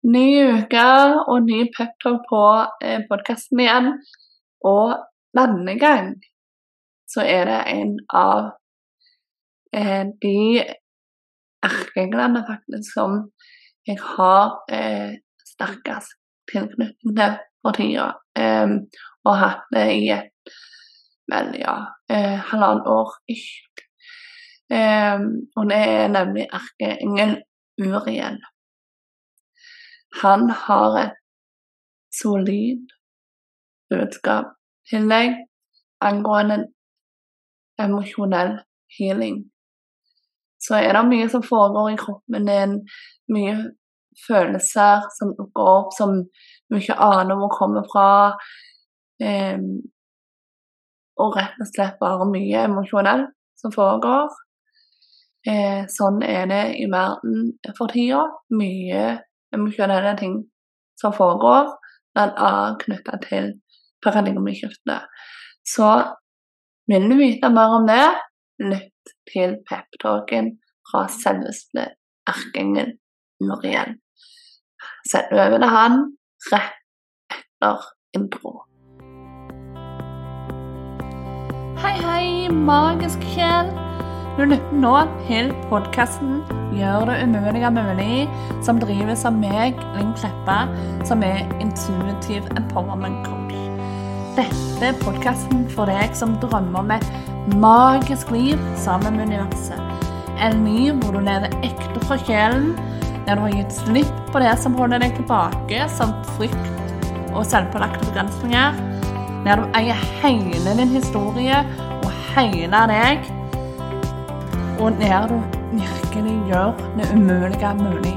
Ny uke og ny peptalk på eh, podkasten igjen. Og denne gang så er det en av eh, de erkeenglene faktisk som jeg har eh, sterkest tilknytning til for tida. Eh, og hatt det i et vel, ja, eh, halvannet år ikke. Eh, og det er nemlig erkeengel Uriel. Han har et solid budskap til deg angående emosjonell healing. Så er det mye som foregår i kroppen din, mye følelser som dukker opp som du ikke aner hvor kommer fra. Um, og rett og slett bare mye emosjonelt som foregår. Eh, sånn er det i verden for tida. Mye emosjonelle ting som foregår, bl.a. knytta til paradigmeskiftet. Så vil du vite mer om det, lytt til peptalken fra selveste erkeengel Muriel. Send over til han rett etter intro. Hei, hei, magisk sjel. Du lytter nå til podkasten 'Gjør det umulige mulig', som drives av meg, Linn Kleppa, som er intuitiv empowerment coach. Dette er podkasten for deg som drømmer om et magisk liv sammen med universet. En liv hvor du lever ekte fra sjelen, der du har gitt slipp på det som holder deg tilbake, samt frykt og selvpålagte begrensninger. Der du eier hele din historie og hele deg og der du virkelig gjør det umulige mulig.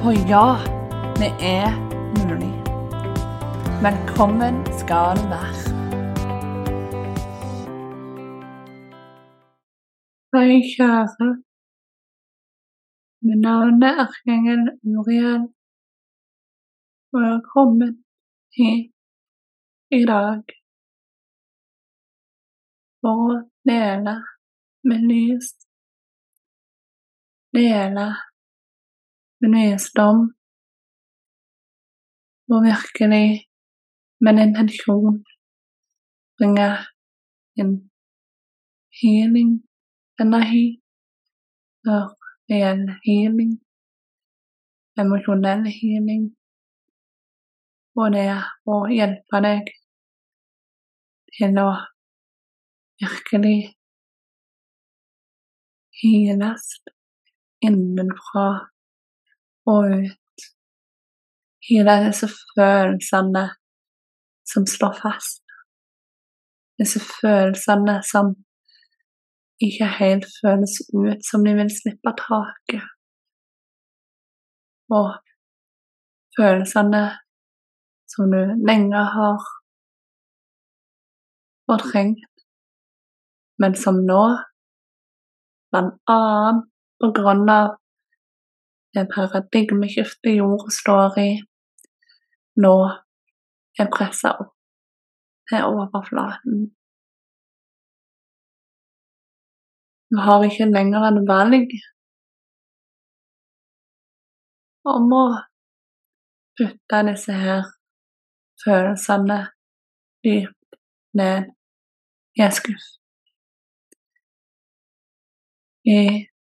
For ja, det er mulig. Velkommen skal du være. Hei, kjære. Mitt navn er Erkengel Uriel, og jeg har kommet hit i dag for å dele med lys dele min visdom og virkelig med en intensjon bringe en healing energi for reell healing, emosjonell healing, og det å hjelpe deg til å virkelig heales innenfra og ut. Hele disse følelsene som slår fast. Disse følelsene som ikke helt føles ut som de vil slippe taket. Og følelsene som du lenge har fortrengt, men som nå, blant annet på grunn av det paradigmeskiftet jorda står i, nå er pressa opp til overflaten. Vi har ikke lenger en valg om å putte disse her følelsene dypt ned i en skuff.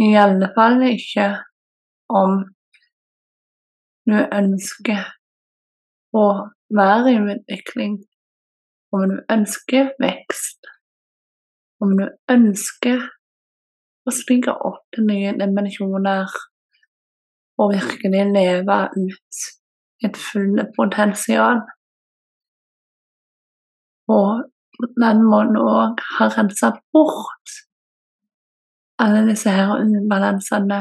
I alle fall ikke om du ønsker å være i utvikling, om du ønsker vekst, om du ønsker å stige opp til nye dimensjoner og virkelig leve ut et fullt potensial. Og den måten òg ha rensa bort alle disse her ubalansene,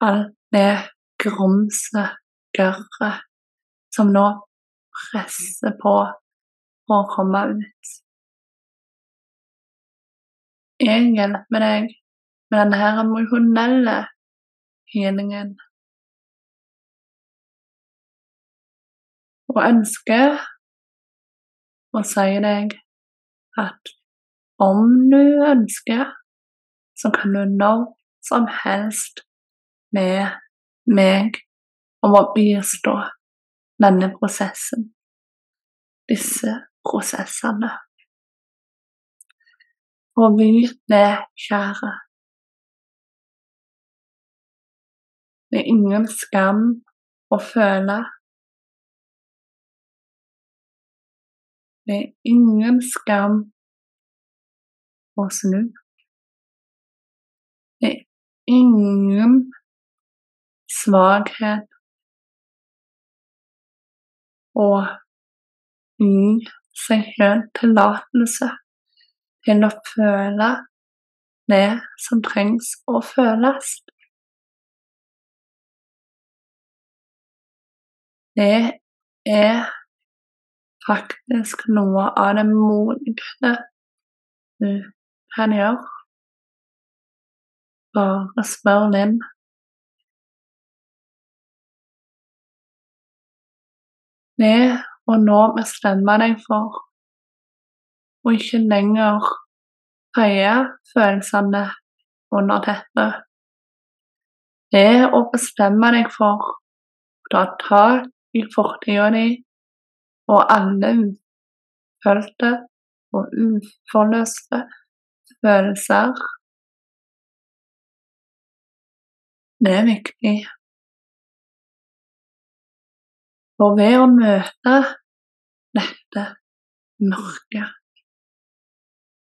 alt det grumset, gørret, som nå presser på for å komme ut. Jeg hjelper deg med denne her emosjonelle healingen. Og ønsker å si deg at om du ønsker, så kan du når som helst med meg om å bistå denne prosessen, disse prosessene. Og vit det, kjære. Det er ingen skam å føle. Det er ingen skam å snu. Det er ingen svakhet å gi seg selv tillatelse til å føle det som trengs å føles. Det er faktisk noe av det modigste du kan gjøre. Bare spør Linn. Det å nå bestemme deg for å ikke lenger feie følelsene under teppet. Det å bestemme deg for å ta tak i fortida di og alle ufølte og uforløste følelser. Det er viktig. For ved å møte dette mørket,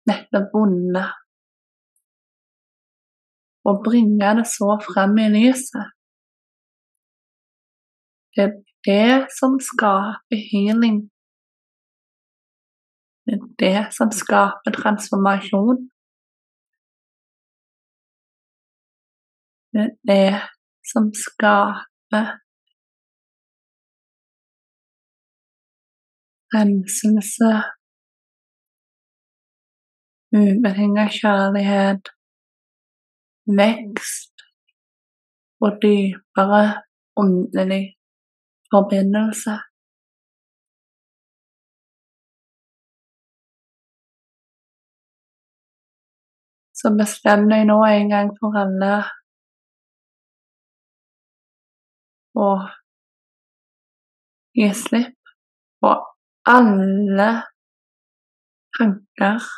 dette vonde, og bringe det så frem i lyset Det er det som skaper healing. Det er det som skaper transformasjon. Det er det som skaper renselse, ubetinget kjærlighet, vekst og dypere åndelig forbindelse. Så bestem deg nå en gang for alle og gi slipp på alle tanker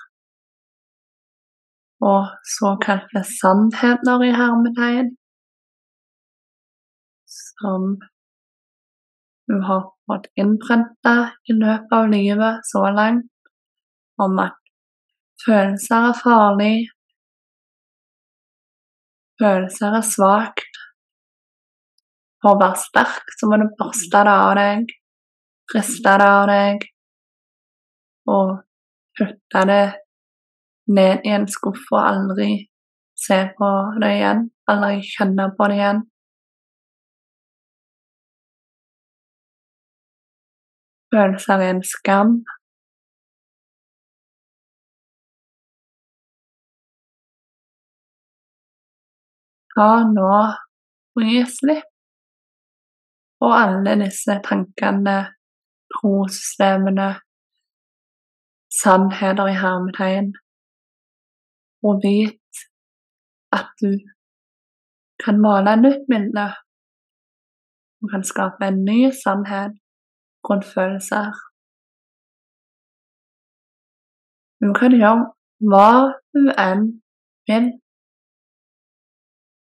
og såkalte sannheter i hermetegn som du har fått innprenta i løpet av livet så langt om at følelser er farlig, følelser er svakt. For å være sterk så må du børste det av deg, riste det av deg og putte det ned i en skuff og aldri se på det igjen, aldri kjenne på det igjen. Følelser er en skam. Ta nå og gi slipp på alle disse tankene, trossystemene, sannheter i hermetegn, og vit at du kan male et nytt bilde. Du kan skape en ny sannhet rundt følelser. Du kan gjøre hva du enn vil.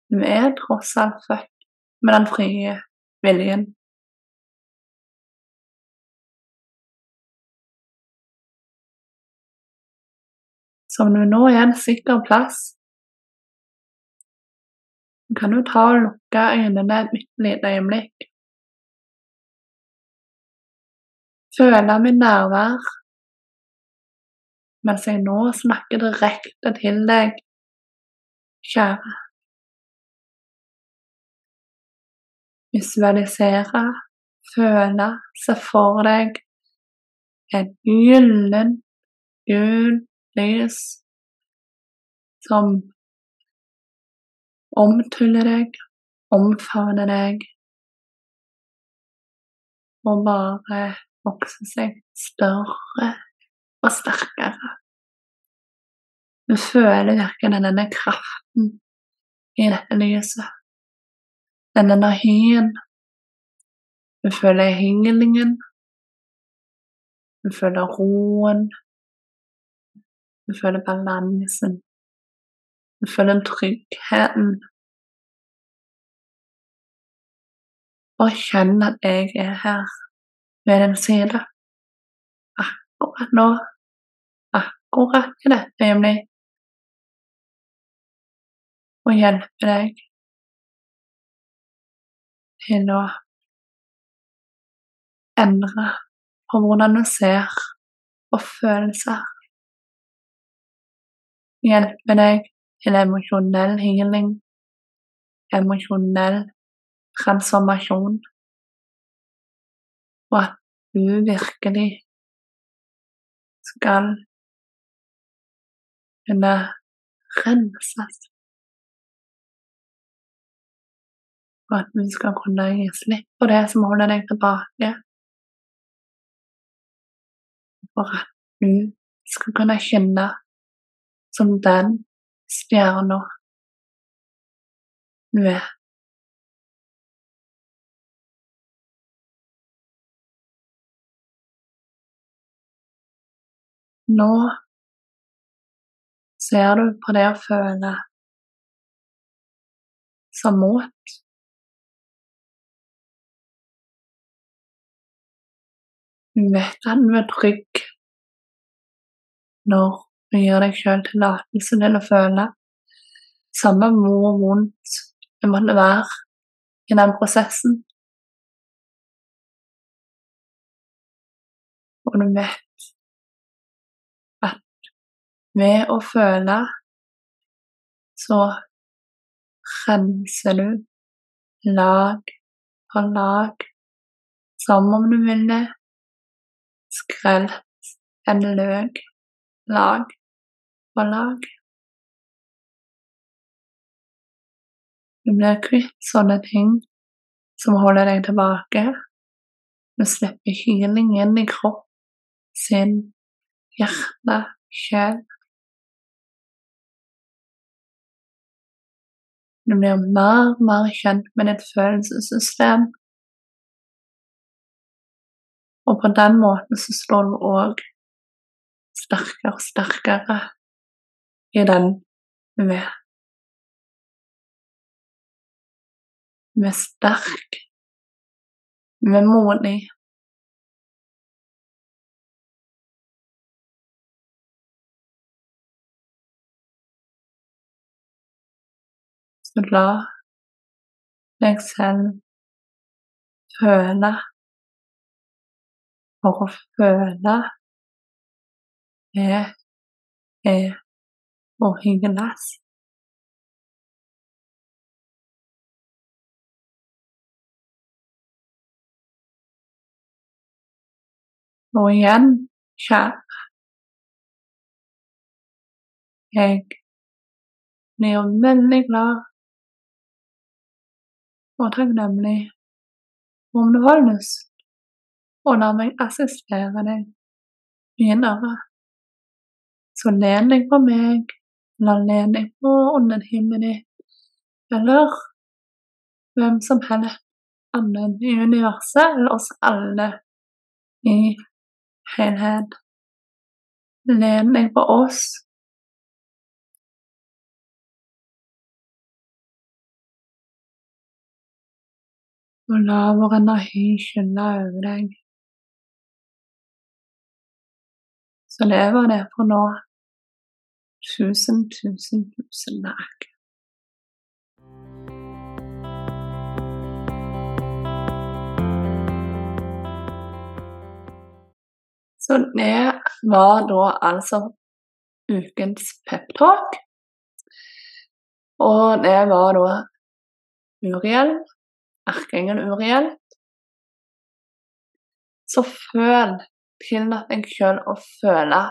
Du er tross alt født med den frie viljen. Som du nå er en sikker plass, kan du ta og lukke øynene et lite øyeblikk. føle mitt nærvær mens jeg nå snakker direkte til deg, kjære. Visualisere, føle, se for deg et gyllen, gul lys som omtuller deg, omfavner deg, og bare vokser seg større og sterkere. Du føler virkelig denne kraften i dette lyset. Den hyen. Vi føler healingen. Vi føler roen. Vi føler balansen. Vi føler tryggheten. Og kjenn at jeg er her ved din side akkurat nå, akkurat i dette øyeblikk, og hjelpe deg til å endre på hvordan du ser og følelser. Hjelpe deg til emosjonell healing, emosjonell transformasjon, og at du virkelig skal kunne renses. Og at du skal kunne gi slipp på det som holder deg tilbake. For at du skal kunne kjenne som den stjerna du er. Nå ser du på det å føle som mot. Vet at du er trygg når du gir deg sjøl tillatelse til å føle samme hvor vondt det måtte være i den prosessen. Og du vet at ved å føle så renser du lag for lag, som om du ville skrelt en løk lag og lag. Du blir kvitt sånne ting som holder deg tilbake. Du slipper hyling inn i kropp, sinn, hjerte, sjel. Du blir mer og mer kjent med ditt følelsessystem. Og på den måten så står du òg sterkere og sterkere i den du er. Du er sterk. Du er modig. Så la deg selv føle for å føle det er å hyggeles. Og igjen, kjære, jeg blir veldig glad og takknemlig om du har lyst, og la meg assistere deg videre. Så len deg på meg, eller len deg på åndetimen ditt, eller hvem som helst annen i universet, eller oss alle i helhet. Len deg på oss og la vår energi skylle over deg. Så det var det for nå. Tusen, tusen, tusen dager. Så det var da altså ukens peptalk. Og det var da Uriel erkeengel Uriel, så føl tillat deg sjøl å føle.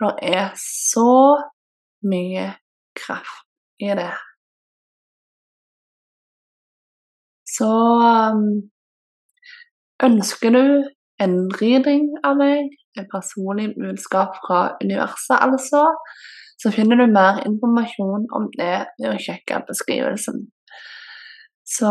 For det er så mye kraft i det. Så um, ønsker du en reading av meg, et personlig budskap fra universet altså, så finner du mer informasjon om det ved å sjekke beskrivelsen. Så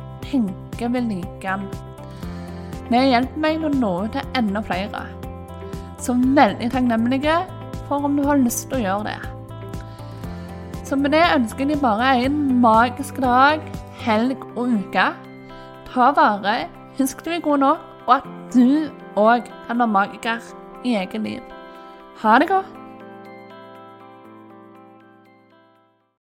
tenker vil like den. Det hjulpet meg å nå ut til enda flere. Så veldig takknemlige for om du har lyst til å gjøre det. Så med det ønsker deg bare en magisk dag, helg og uke. Ta vare, husk du er god nok, og at du òg kan være magiker i eget liv. Ha det godt.